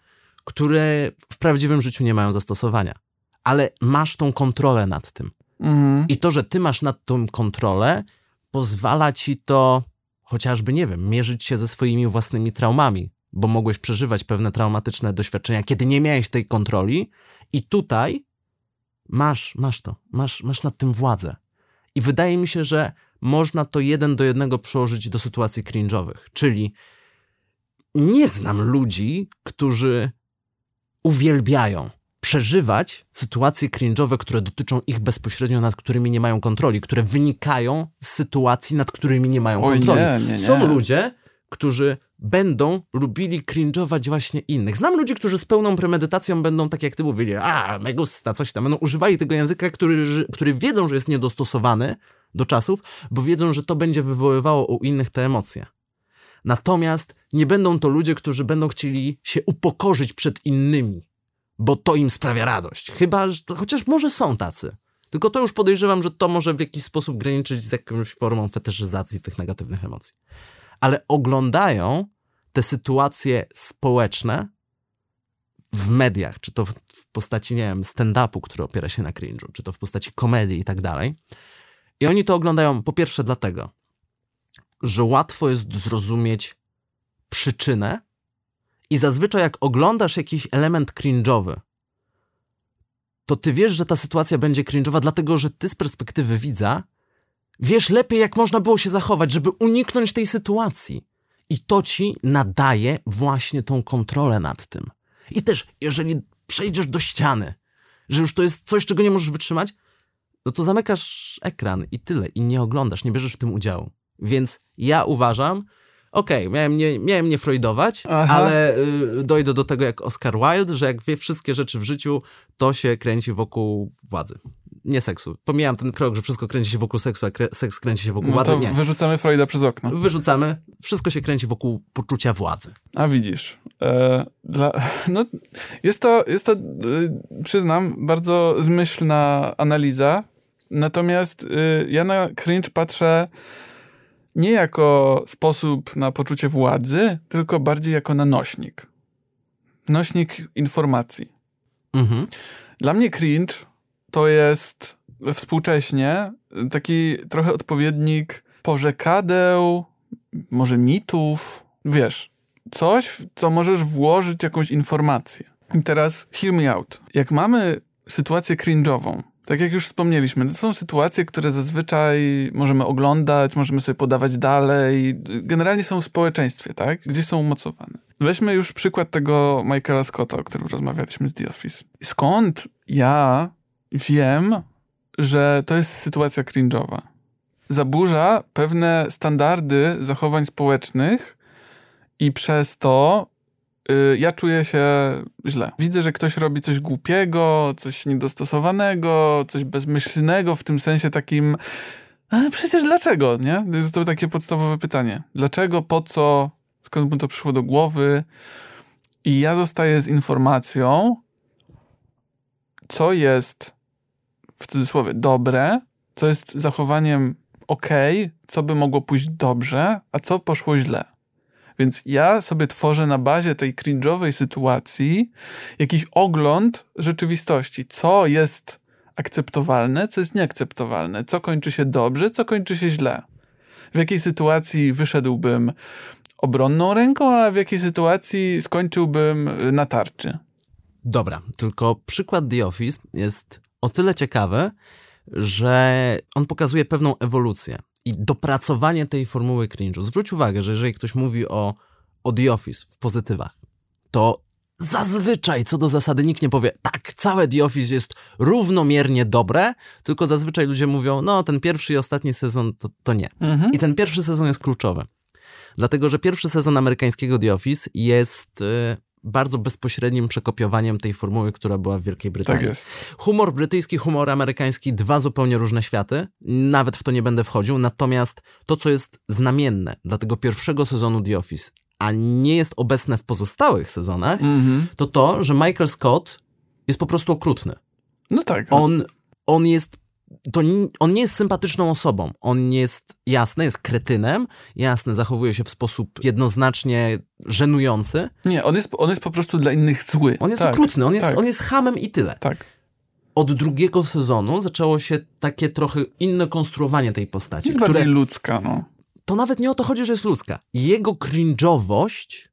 Speaker 2: które w prawdziwym życiu nie mają zastosowania. ale masz tą kontrolę nad tym.
Speaker 1: Mhm.
Speaker 2: I to, że ty masz nad tą kontrolę, pozwala ci to chociażby, nie wiem, mierzyć się ze swoimi własnymi traumami, bo mogłeś przeżywać pewne traumatyczne doświadczenia, kiedy nie miałeś tej kontroli, i tutaj masz, masz to, masz, masz nad tym władzę. I wydaje mi się, że można to jeden do jednego przełożyć do sytuacji cringe'owych, czyli nie znam ludzi, którzy uwielbiają przeżywać sytuacje cringe'owe, które dotyczą ich bezpośrednio, nad którymi nie mają kontroli, które wynikają z sytuacji, nad którymi nie mają
Speaker 1: Oj,
Speaker 2: kontroli.
Speaker 1: nie, nie, nie.
Speaker 2: Są ludzie, którzy będą lubili cringe'ować właśnie innych. Znam ludzi, którzy z pełną premedytacją będą, tak jak ty mówili, a, megusta, coś tam, będą używali tego języka, który, który wiedzą, że jest niedostosowany do czasów, bo wiedzą, że to będzie wywoływało u innych te emocje. Natomiast nie będą to ludzie, którzy będą chcieli się upokorzyć przed innymi, bo to im sprawia radość. Chyba, że, chociaż może są tacy. Tylko to już podejrzewam, że to może w jakiś sposób graniczyć z jakąś formą fetyszyzacji tych negatywnych emocji. Ale oglądają te sytuacje społeczne w mediach, czy to w, postaci, nie wiem, stand-upu, który opiera się na cringe'u, czy to w postaci komedii i tak dalej. I oni to oglądają po pierwsze dlatego, że łatwo jest zrozumieć przyczynę i zazwyczaj jak oglądasz jakiś element cringe'owy, to ty wiesz, że ta sytuacja będzie cringe'owa, dlatego że ty z perspektywy widza wiesz lepiej, jak można było się zachować, żeby uniknąć tej sytuacji. I to ci nadaje właśnie tą kontrolę nad tym. I też, jeżeli przejdziesz do ściany, że już to jest coś, czego nie możesz wytrzymać, no to zamykasz ekran i tyle, i nie oglądasz, nie bierzesz w tym udziału. Więc ja uważam, okej, miałem, nie, miałem nie freudować,
Speaker 1: Aha.
Speaker 2: ale y, dojdę do tego jak Oscar Wilde, że jak wie wszystkie rzeczy w życiu, to się kręci wokół władzy. Nie seksu. Pomijam ten krok, że wszystko kręci się wokół seksu, a kre, seks kręci się wokół
Speaker 1: No
Speaker 2: władzy. Nie.
Speaker 1: wyrzucamy Freuda przez okno.
Speaker 2: Wyrzucamy. Wszystko się kręci wokół poczucia władzy.
Speaker 1: A widzisz. E, dla, no, jest to, jest to e, przyznam, bardzo zmyślna analiza. Natomiast e, ja na cringe patrzę nie jako sposób na poczucie władzy, tylko bardziej jako na nośnik. Nośnik informacji.
Speaker 2: Mhm.
Speaker 1: Dla mnie cringe to jest współcześnie taki trochę odpowiednik porzekadeł, może mitów, wiesz, coś, co możesz włożyć jakąś informację. I teraz hear me out. Jak mamy sytuację cringe'ową, tak jak już wspomnieliśmy, to są sytuacje, które zazwyczaj możemy oglądać, możemy sobie podawać dalej, generalnie są w społeczeństwie, tak? Gdzie są umocowane. Weźmy już przykład tego Michaela Scotta, o którym rozmawialiśmy z The Office. Skąd ja wiem, że to jest sytuacja cringe'owa? Zaburza pewne standardy zachowań społecznych i przez to ja czuję się źle. Widzę, że ktoś robi coś głupiego, coś niedostosowanego, coś bezmyślnego w tym sensie takim ale przecież dlaczego, nie? To jest to takie podstawowe pytanie. Dlaczego, po co, skąd mu to przyszło do głowy? I ja zostaję z informacją, co jest w cudzysłowie dobre, co jest zachowaniem ok, co by mogło pójść dobrze, a co poszło źle. Więc ja sobie tworzę na bazie tej cringe'owej sytuacji jakiś ogląd rzeczywistości, co jest akceptowalne, co jest nieakceptowalne, co kończy się dobrze, co kończy się źle. W jakiej sytuacji wyszedłbym obronną ręką, a w jakiej sytuacji skończyłbym na tarczy.
Speaker 2: Dobra, tylko przykład The Office jest o tyle ciekawy, że on pokazuje pewną ewolucję i dopracowanie tej formuły cringe'u. Zwróć uwagę, że jeżeli ktoś mówi o, o The Office w pozytywach, to zazwyczaj co do zasady nikt nie powie, tak, całe The Office jest równomiernie dobre, tylko zazwyczaj ludzie mówią, no ten pierwszy i ostatni sezon to, to nie.
Speaker 1: Mhm.
Speaker 2: I ten pierwszy sezon jest kluczowy. Dlatego, że pierwszy sezon amerykańskiego The Office jest y, bardzo bezpośrednim przekopiowaniem tej formuły, która była w Wielkiej Brytanii.
Speaker 1: Tak jest.
Speaker 2: Humor brytyjski, humor amerykański, dwa zupełnie różne światy. Nawet w to nie będę wchodził. Natomiast to, co jest znamienne dla tego pierwszego sezonu The Office, a nie jest obecne w pozostałych sezonach,
Speaker 1: Mhm.
Speaker 2: to to, że Michael Scott jest po prostu okrutny.
Speaker 1: No tak.
Speaker 2: On, on jest. To, on nie jest sympatyczną osobą. On jest jasny, jest kretynem, jasny, zachowuje się w sposób jednoznacznie żenujący.
Speaker 1: Nie, on jest, on jest po prostu dla innych zły.
Speaker 2: On jest
Speaker 1: tak,
Speaker 2: okrutny, on jest,
Speaker 1: tak.
Speaker 2: on jest hamem i tyle.
Speaker 1: Tak.
Speaker 2: od drugiego sezonu zaczęło się takie trochę inne konstruowanie tej postaci.
Speaker 1: Jest które, bardziej ludzka, no.
Speaker 2: To nawet nie o to chodzi, że jest ludzka. Jego cringe'owość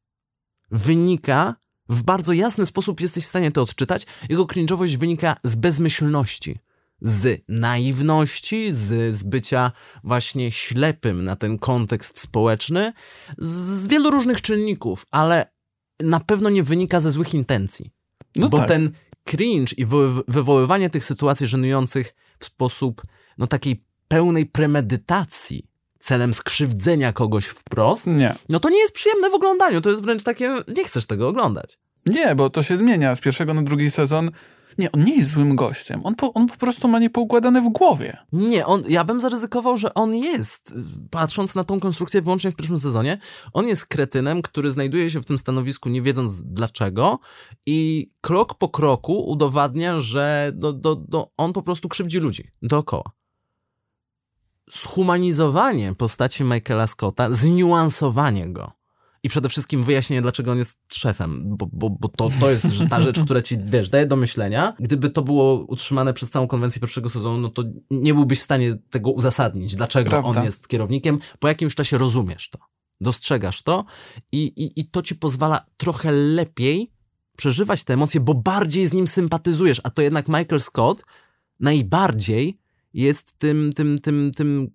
Speaker 2: wynika w bardzo jasny sposób, jesteś w stanie to odczytać. Jego cringe'owość wynika z bezmyślności z naiwności, z, z bycia właśnie ślepym na ten kontekst społeczny, z wielu różnych czynników, ale na pewno nie wynika ze złych intencji. No bo tak. ten cringe i wywoływanie tych sytuacji żenujących w sposób no takiej pełnej premedytacji celem skrzywdzenia kogoś wprost,
Speaker 1: nie.
Speaker 2: no to nie jest przyjemne w oglądaniu, to jest wręcz takie, nie chcesz tego oglądać.
Speaker 1: Nie, bo to się zmienia z pierwszego na drugi sezon nie, on nie jest złym gościem. On po, on po prostu ma niepoukładane w głowie.
Speaker 2: Nie, on, ja bym zaryzykował, że on jest, patrząc na tą konstrukcję wyłącznie w pierwszym sezonie, on jest kretynem, który znajduje się w tym stanowisku nie wiedząc dlaczego i krok po kroku udowadnia, że do, do, do, on po prostu krzywdzi ludzi dookoła. Zhumanizowanie postaci Michaela Scotta, zniuansowanie go, i przede wszystkim wyjaśnienie, dlaczego on jest szefem, bo, bo, bo to, to jest ta rzecz, która ci, wiesz, daje do myślenia. Gdyby to było utrzymane przez całą konwencję pierwszego sezonu, no to nie byłbyś w stanie tego uzasadnić, dlaczego Prawda. on jest kierownikiem. Po jakimś czasie rozumiesz to, dostrzegasz to i, i, i to ci pozwala trochę lepiej przeżywać te emocje, bo bardziej z nim sympatyzujesz, a to jednak Michael Scott najbardziej jest tym, tym, tym, tym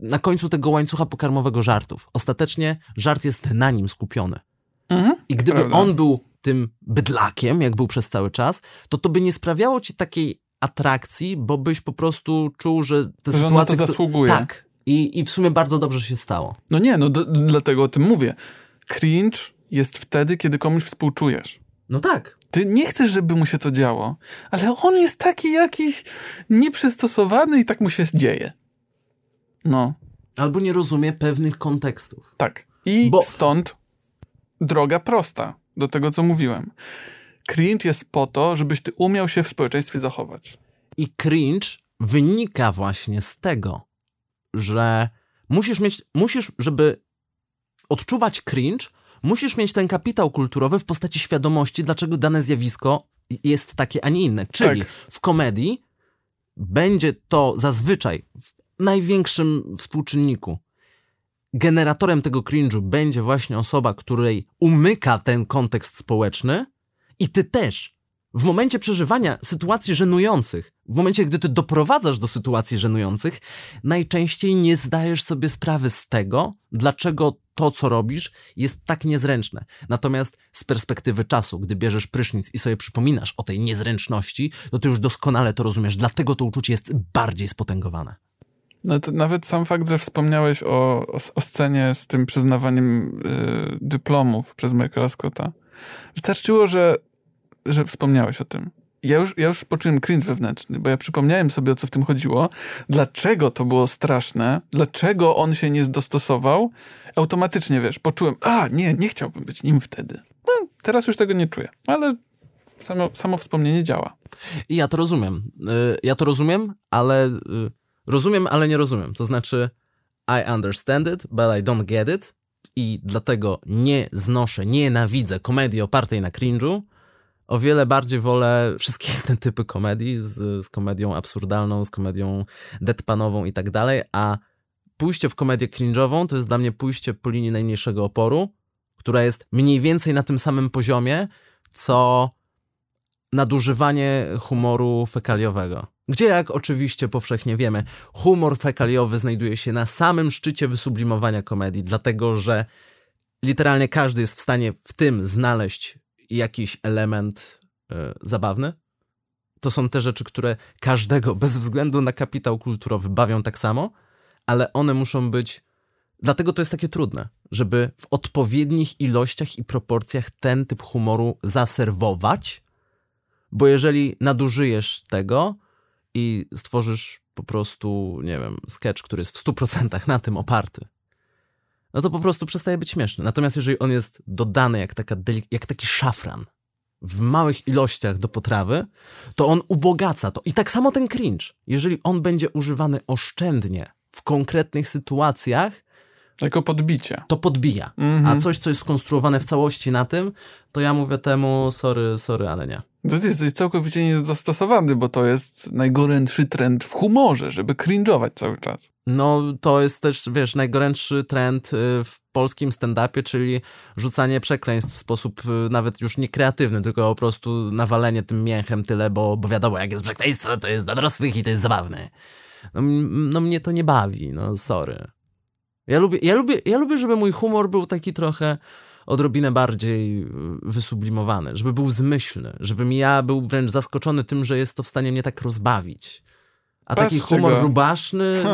Speaker 2: na końcu tego łańcucha pokarmowego żartów. Ostatecznie żart jest na nim skupiony. Mhm, I gdyby prawda. on był tym bydlakiem, jak był przez cały czas, to to by nie sprawiało ci takiej atrakcji, bo byś po prostu czuł, że te
Speaker 1: że
Speaker 2: sytuacje...
Speaker 1: to zasługuje.
Speaker 2: Tak. I, I w sumie bardzo dobrze się stało.
Speaker 1: No nie, no do, dlatego o tym mówię. Cringe jest wtedy, kiedy komuś współczujesz.
Speaker 2: No tak.
Speaker 1: Ty nie chcesz, żeby mu się to działo, ale on jest taki jakiś nieprzystosowany i tak mu się dzieje. No.
Speaker 2: Albo nie rozumie pewnych kontekstów.
Speaker 1: Tak. I Bo... stąd droga prosta do tego, co mówiłem. Cringe jest po to, żebyś ty umiał się w społeczeństwie zachować.
Speaker 2: I cringe wynika właśnie z tego, że musisz mieć, musisz, żeby odczuwać cringe, musisz mieć ten kapitał kulturowy w postaci świadomości, dlaczego dane zjawisko jest takie, a nie inne. Czyli tak. w komedii będzie to zazwyczaj największym współczynniku. Generatorem tego cringe'u będzie właśnie osoba, której umyka ten kontekst społeczny i ty też. W momencie przeżywania sytuacji żenujących, w momencie, gdy ty doprowadzasz do sytuacji żenujących, najczęściej nie zdajesz sobie sprawy z tego, dlaczego to, co robisz, jest tak niezręczne. Natomiast z perspektywy czasu, gdy bierzesz prysznic i sobie przypominasz o tej niezręczności, to ty już doskonale to rozumiesz, dlatego to uczucie jest bardziej spotęgowane.
Speaker 1: Nawet sam fakt, że wspomniałeś o, o, scenie z tym przyznawaniem y, dyplomów przez Michaela Scotta. Wystarczyło, że, że wspomniałeś o tym. Ja już, ja już poczułem cringe wewnętrzny, bo ja przypomniałem sobie, o co w tym chodziło, dlaczego to było straszne, dlaczego on się nie dostosował. Automatycznie, wiesz, poczułem, a nie, nie chciałbym być nim wtedy. No, teraz już tego nie czuję, ale samo, samo wspomnienie działa.
Speaker 2: Ja to rozumiem. Y, ja to rozumiem, ale y, Rozumiem, ale nie rozumiem. To znaczy, I understand it, but I don't get it. I dlatego nie znoszę, nienawidzę komedii opartej na cringe'u. O wiele bardziej wolę wszystkie te typy komedii z, z komedią absurdalną, z komedią deadpanową i tak dalej, a pójście w komedię cringe'ową to jest dla mnie pójście po linii najmniejszego oporu, która jest mniej więcej na tym samym poziomie, co nadużywanie humoru fekaliowego. Gdzie, jak oczywiście powszechnie wiemy, humor fekaliowy znajduje się na samym szczycie wysublimowania komedii, dlatego że literalnie każdy jest w stanie w tym znaleźć jakiś element yy, zabawny. To są te rzeczy, które każdego, bez względu na kapitał kulturowy, bawią tak samo, ale one muszą być. Dlatego to jest takie trudne, żeby w odpowiednich ilościach i proporcjach ten typ humoru zaserwować, bo jeżeli nadużyjesz tego, i stworzysz po prostu, nie wiem, sketch, który jest w 100% na tym oparty, no to po prostu przestaje być śmieszny. Natomiast jeżeli on jest dodany jak, taka jak taki szafran w małych ilościach do potrawy, to on ubogaca to. I tak samo ten cringe. Jeżeli on będzie używany oszczędnie w konkretnych sytuacjach,
Speaker 1: Jako podbicie.
Speaker 2: To podbija.
Speaker 1: Mhm.
Speaker 2: A coś, co jest skonstruowane w całości na tym, to ja mówię temu sorry, sorry, ale nie.
Speaker 1: To ty jesteś całkowicie niedostosowany, bo to jest najgorętszy trend w humorze, żeby cringe'ować cały czas.
Speaker 2: No, to jest też, wiesz, najgorętszy trend y, w polskim stand-upie, czyli rzucanie przekleństw w sposób y, nawet już nie kreatywny, tylko po prostu nawalenie tym mięchem tyle, bo, bo wiadomo, jak jest przekleństwo, to jest dla dorosłych i to jest zabawne. No, no mnie to nie bawi, no sorry. Ja lubię, ja, lubię, ja lubię, żeby mój humor był taki trochę odrobinę bardziej y, wysublimowany, żeby był zmyślny, żebym ja był wręcz zaskoczony tym, że jest to w stanie mnie tak rozbawić. A taki humor
Speaker 1: go.
Speaker 2: rubaszny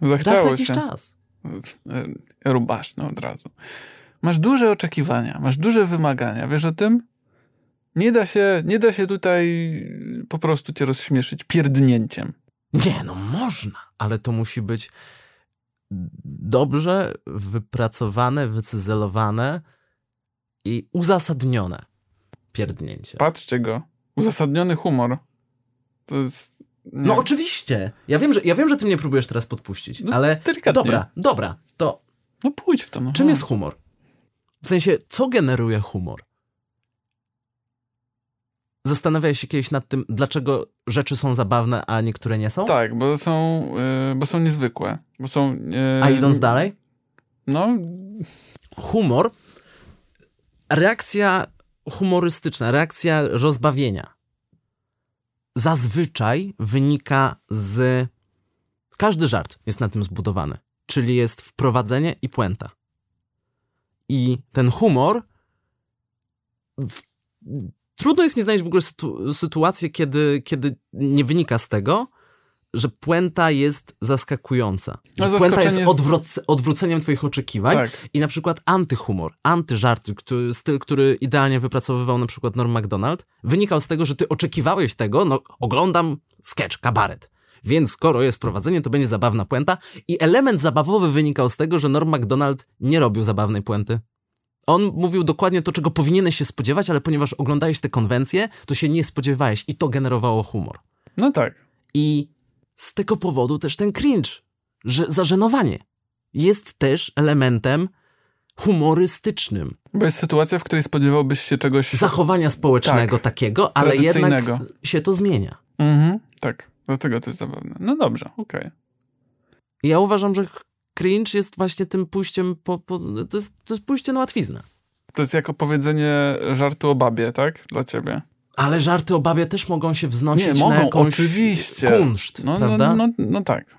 Speaker 2: na
Speaker 1: Zachciało
Speaker 2: jakiś
Speaker 1: się.
Speaker 2: czas.
Speaker 1: E, Rubaszno od razu. Masz duże oczekiwania, masz duże wymagania, wiesz o tym? Nie da się, nie da się tutaj po prostu cię rozśmieszyć pierdnięciem.
Speaker 2: Nie, no można, ale to musi być dobrze wypracowane, wycyzelowane i uzasadnione pierdnięcie.
Speaker 1: Patrzcie go. Uzasadniony humor. To jest... Nie.
Speaker 2: No oczywiście. Ja wiem, że, ja wiem, że ty mnie próbujesz teraz podpuścić,
Speaker 1: No,
Speaker 2: ale
Speaker 1: delikatnie.
Speaker 2: dobra, dobra, to
Speaker 1: No pójdź w to. No.
Speaker 2: czym jest humor? W sensie, co generuje humor? Zastanawiałeś się kiedyś nad tym, dlaczego rzeczy są zabawne, a niektóre nie są?
Speaker 1: Tak, bo są, y, bo są niezwykłe. Bo są... y,
Speaker 2: A idąc dalej?
Speaker 1: No,
Speaker 2: humor, reakcja humorystyczna, reakcja rozbawienia zazwyczaj wynika z. Każdy żart jest na tym zbudowany, czyli jest wprowadzenie i puenta. I ten humor. Trudno jest mi znaleźć w ogóle sytu... sytuację, kiedy, kiedy nie wynika z tego, że puenta jest zaskakująca.
Speaker 1: No,
Speaker 2: puenta jest
Speaker 1: jest-
Speaker 2: odwróceniem twoich oczekiwań.
Speaker 1: tak.
Speaker 2: I na przykład antyhumor, antyżart, który, styl, który idealnie wypracowywał na przykład Norm MacDonald, wynikał z tego, że ty oczekiwałeś tego, no oglądam sketch, kabaret. Więc skoro jest prowadzenie, to będzie zabawna puenta. I element zabawowy wynikał z tego, że Norm MacDonald nie robił zabawnej puenty. On mówił dokładnie to, czego powinieneś się spodziewać, ale ponieważ oglądałeś te konwencje, to się nie spodziewałeś i to generowało humor.
Speaker 1: No tak.
Speaker 2: I z tego powodu też ten cringe, że zażenowanie jest też elementem humorystycznym.
Speaker 1: Bo jest sytuacja, w której spodziewałbyś się czegoś...
Speaker 2: Zachowania społecznego
Speaker 1: Tak.
Speaker 2: takiego, ale jednak się to zmienia.
Speaker 1: Mhm, tak. Dlatego to jest zabawne. No dobrze, okej.
Speaker 2: I ja uważam, że cringe jest właśnie tym pójściem po... po to, jest, to jest pójście na łatwiznę.
Speaker 1: To jest jak opowiedzenie żartu o babie, tak? Dla ciebie.
Speaker 2: Ale żarty o babie też mogą się wznosić
Speaker 1: Nie,
Speaker 2: na
Speaker 1: mogą,
Speaker 2: jakąś
Speaker 1: oczywiście.
Speaker 2: kunszt,
Speaker 1: No,
Speaker 2: prawda?
Speaker 1: no, no, no tak.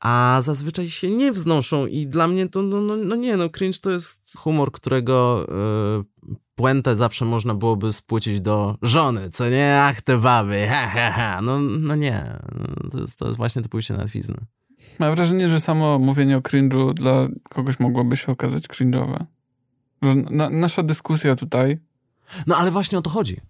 Speaker 2: A zazwyczaj się nie wznoszą i dla mnie to, no, no, no nie, no cringe to jest humor, którego y, puentę zawsze można byłoby spłycić do żony, co nie? Ach, te baby, ha, ha, ha. No, no nie, to jest, to jest właśnie to pójście na łatwiznę.
Speaker 1: Mam wrażenie, że samo mówienie o cringe'u dla kogoś mogłoby się okazać cringe'owe. Na, nasza dyskusja tutaj...
Speaker 2: No ale właśnie o to chodzi.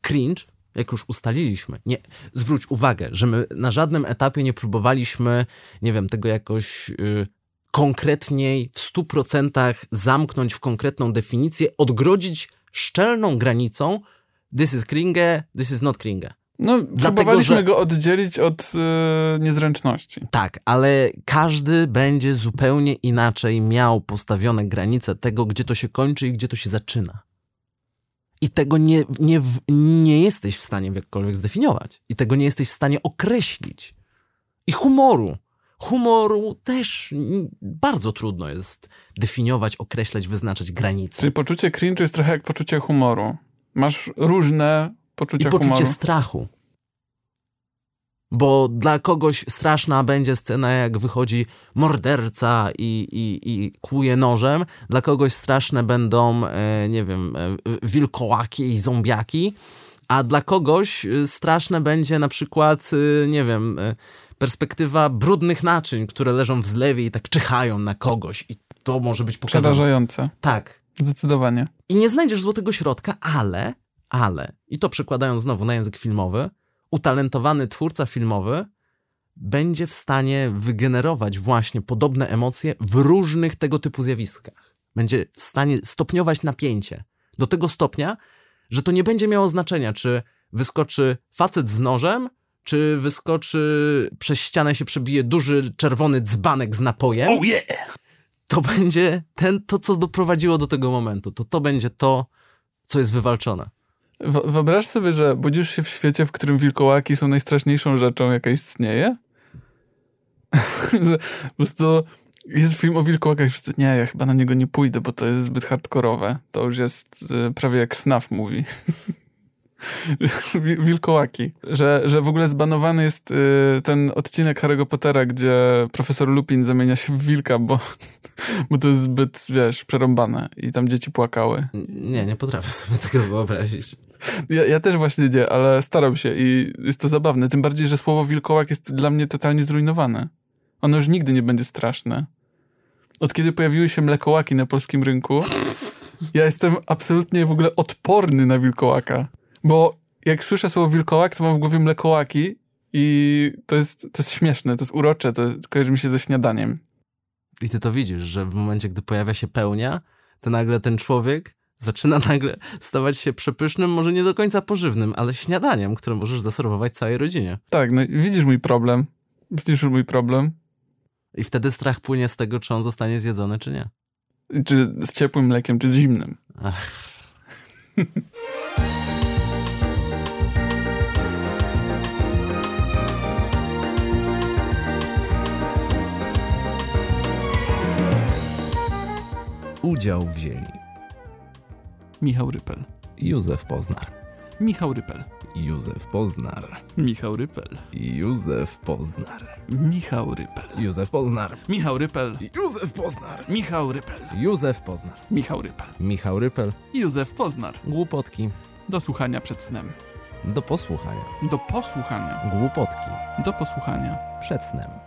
Speaker 2: Cringe, jak już ustaliliśmy, nie, zwróć uwagę, że my na żadnym etapie nie próbowaliśmy, nie wiem, tego jakoś y, konkretniej, w stu procentach zamknąć w konkretną definicję, odgrodzić szczelną granicą this is cringe, this is not cringe.
Speaker 1: No, próbowaliśmy
Speaker 2: że-
Speaker 1: go oddzielić od e, niezręczności.
Speaker 2: Tak, ale każdy będzie zupełnie inaczej miał postawione granice tego, gdzie to się kończy i gdzie to się zaczyna. I tego nie, nie, nie jesteś w stanie jakkolwiek zdefiniować. I tego nie jesteś w stanie określić. I humoru. Humoru też bardzo trudno jest definiować, określać, wyznaczać granice.
Speaker 1: Czyli poczucie cringe'u jest trochę jak poczucie humoru. Masz różne
Speaker 2: I
Speaker 1: poczucia
Speaker 2: poczucie
Speaker 1: humoru.
Speaker 2: strachu. Bo dla kogoś straszna będzie scena, jak wychodzi morderca i, i, i kłuje nożem. Dla kogoś straszne będą, e, nie wiem, e, wilkołaki i zombiaki. A dla kogoś e, straszne będzie na przykład, nie wiem, perspektywa brudnych naczyń, które leżą w zlewie i tak czyhają na kogoś. I to może być pokazane.
Speaker 1: Przerażające.
Speaker 2: Tak,
Speaker 1: Zdecydowanie.
Speaker 2: i nie znajdziesz złotego środka, ale, ale, i to przekładając znowu na język filmowy, utalentowany twórca filmowy będzie w stanie wygenerować właśnie podobne emocje w różnych tego typu zjawiskach. Będzie w stanie stopniować napięcie do tego stopnia, że to nie będzie miało znaczenia, czy wyskoczy facet z nożem, czy wyskoczy przez ścianę się przebije duży czerwony dzbanek z napojem.
Speaker 1: Oh yeah!
Speaker 2: to będzie ten, to, co doprowadziło do tego momentu. To to będzie to, co jest wywalczone.
Speaker 1: Wyobraź sobie, że budzisz się w świecie, w którym wilkołaki są najstraszniejszą rzeczą, jaka istnieje? że po prostu jest film o wilkołakach wszyscy, nie, ja chyba na niego nie pójdę, bo to jest zbyt hardkorowe. To już jest y, prawie jak Snaf mówi. wilkołaki. Że, że w ogóle zbanowany jest y, ten odcinek Harry'ego Pottera, gdzie profesor Lupin zamienia się w wilka, bo, bo to jest zbyt, wiesz, przerąbane i tam dzieci płakały.
Speaker 2: Nie, nie potrafię sobie tego wyobrazić.
Speaker 1: Ja, ja, też właśnie nie, ale staram się i jest to zabawne. Tym bardziej, że słowo wilkołak jest dla mnie totalnie zrujnowane. Ono już nigdy nie będzie straszne. Od kiedy pojawiły się mlekołaki na polskim rynku, ja jestem absolutnie w ogóle odporny na wilkołaka. Bo jak słyszę słowo wilkołak, to mam w głowie mlekołaki i to jest, to jest śmieszne, to jest urocze, to kojarzy mi się ze śniadaniem.
Speaker 2: I ty to widzisz, że w momencie, gdy pojawia się pełnia, to nagle ten człowiek zaczyna nagle stawać się przepysznym, może nie do końca pożywnym, ale śniadaniem, które możesz zaserwować całej rodzinie.
Speaker 1: Tak, no widzisz mój problem. Widzisz mój problem.
Speaker 2: I wtedy strach płynie z tego, czy on zostanie zjedzony, czy nie.
Speaker 1: Czy z ciepłym mlekiem, czy z zimnym. Ach.
Speaker 2: Udział wzięli
Speaker 1: Michał Rypel,
Speaker 2: Józef Poznar,
Speaker 1: Michał Rypel,
Speaker 2: Józef Poznar,
Speaker 1: Michał Rypel,
Speaker 2: Józef Poznar,
Speaker 1: Michał Rypel,
Speaker 2: Józef Poznar,
Speaker 1: Michał Rypel,
Speaker 2: Józef Poznar,
Speaker 1: Michał Rypel,
Speaker 2: Józef Poznar,
Speaker 1: Michał Rypel,
Speaker 2: Michał Rypel,
Speaker 1: Józef Poznar.
Speaker 2: Głupotki.
Speaker 1: Do słuchania przed snem.
Speaker 2: Do posłuchania.
Speaker 1: Do posłuchania.
Speaker 2: Głupotki.
Speaker 1: Do posłuchania.
Speaker 2: Przed snem.